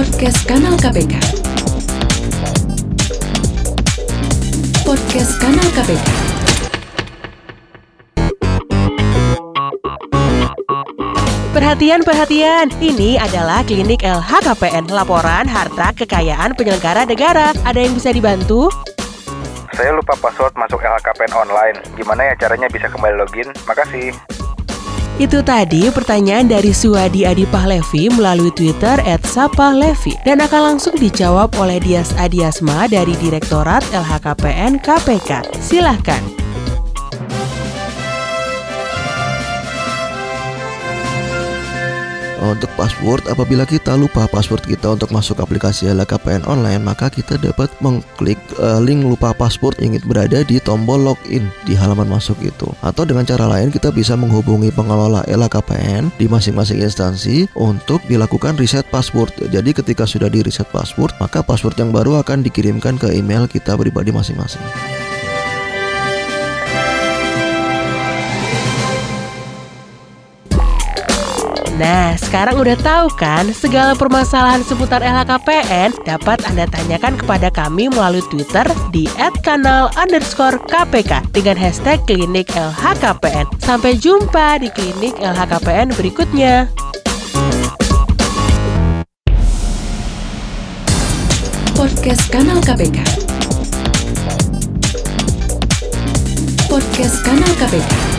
Podcast Kanal KPK. Podcast Kanal KPK. Perhatian, perhatian. Ini adalah klinik LHKPN, laporan harta kekayaan penyelenggara negara. Ada yang bisa dibantu? Saya lupa password masuk LHKPN online. Gimana ya caranya bisa kembali login? Makasih. Itu tadi pertanyaan dari Suwadi Adipah Levi melalui Twitter @sapahlevi dan akan langsung dijawab oleh Dias Adiasma dari Direktorat LHKPN KPK. Silahkan. Untuk password, apabila kita lupa password kita untuk masuk aplikasi LHKPN online, maka kita dapat mengklik uh, link lupa password yang berada di tombol login di halaman masuk itu. Atau dengan cara lain kita bisa menghubungi pengelola LHKPN di masing-masing instansi untuk dilakukan reset password. Jadi ketika sudah di reset password, maka password yang baru akan dikirimkan ke email kita pribadi masing-masing. Nah, sekarang udah tahu kan segala permasalahan seputar LHKPN dapat Anda tanyakan kepada kami melalui Twitter di @kanal underscore KPK dengan hashtag klinik LHKPN. Sampai jumpa di klinik LHKPN berikutnya. Podcast Kanal KPK. Podcast Kanal KPK.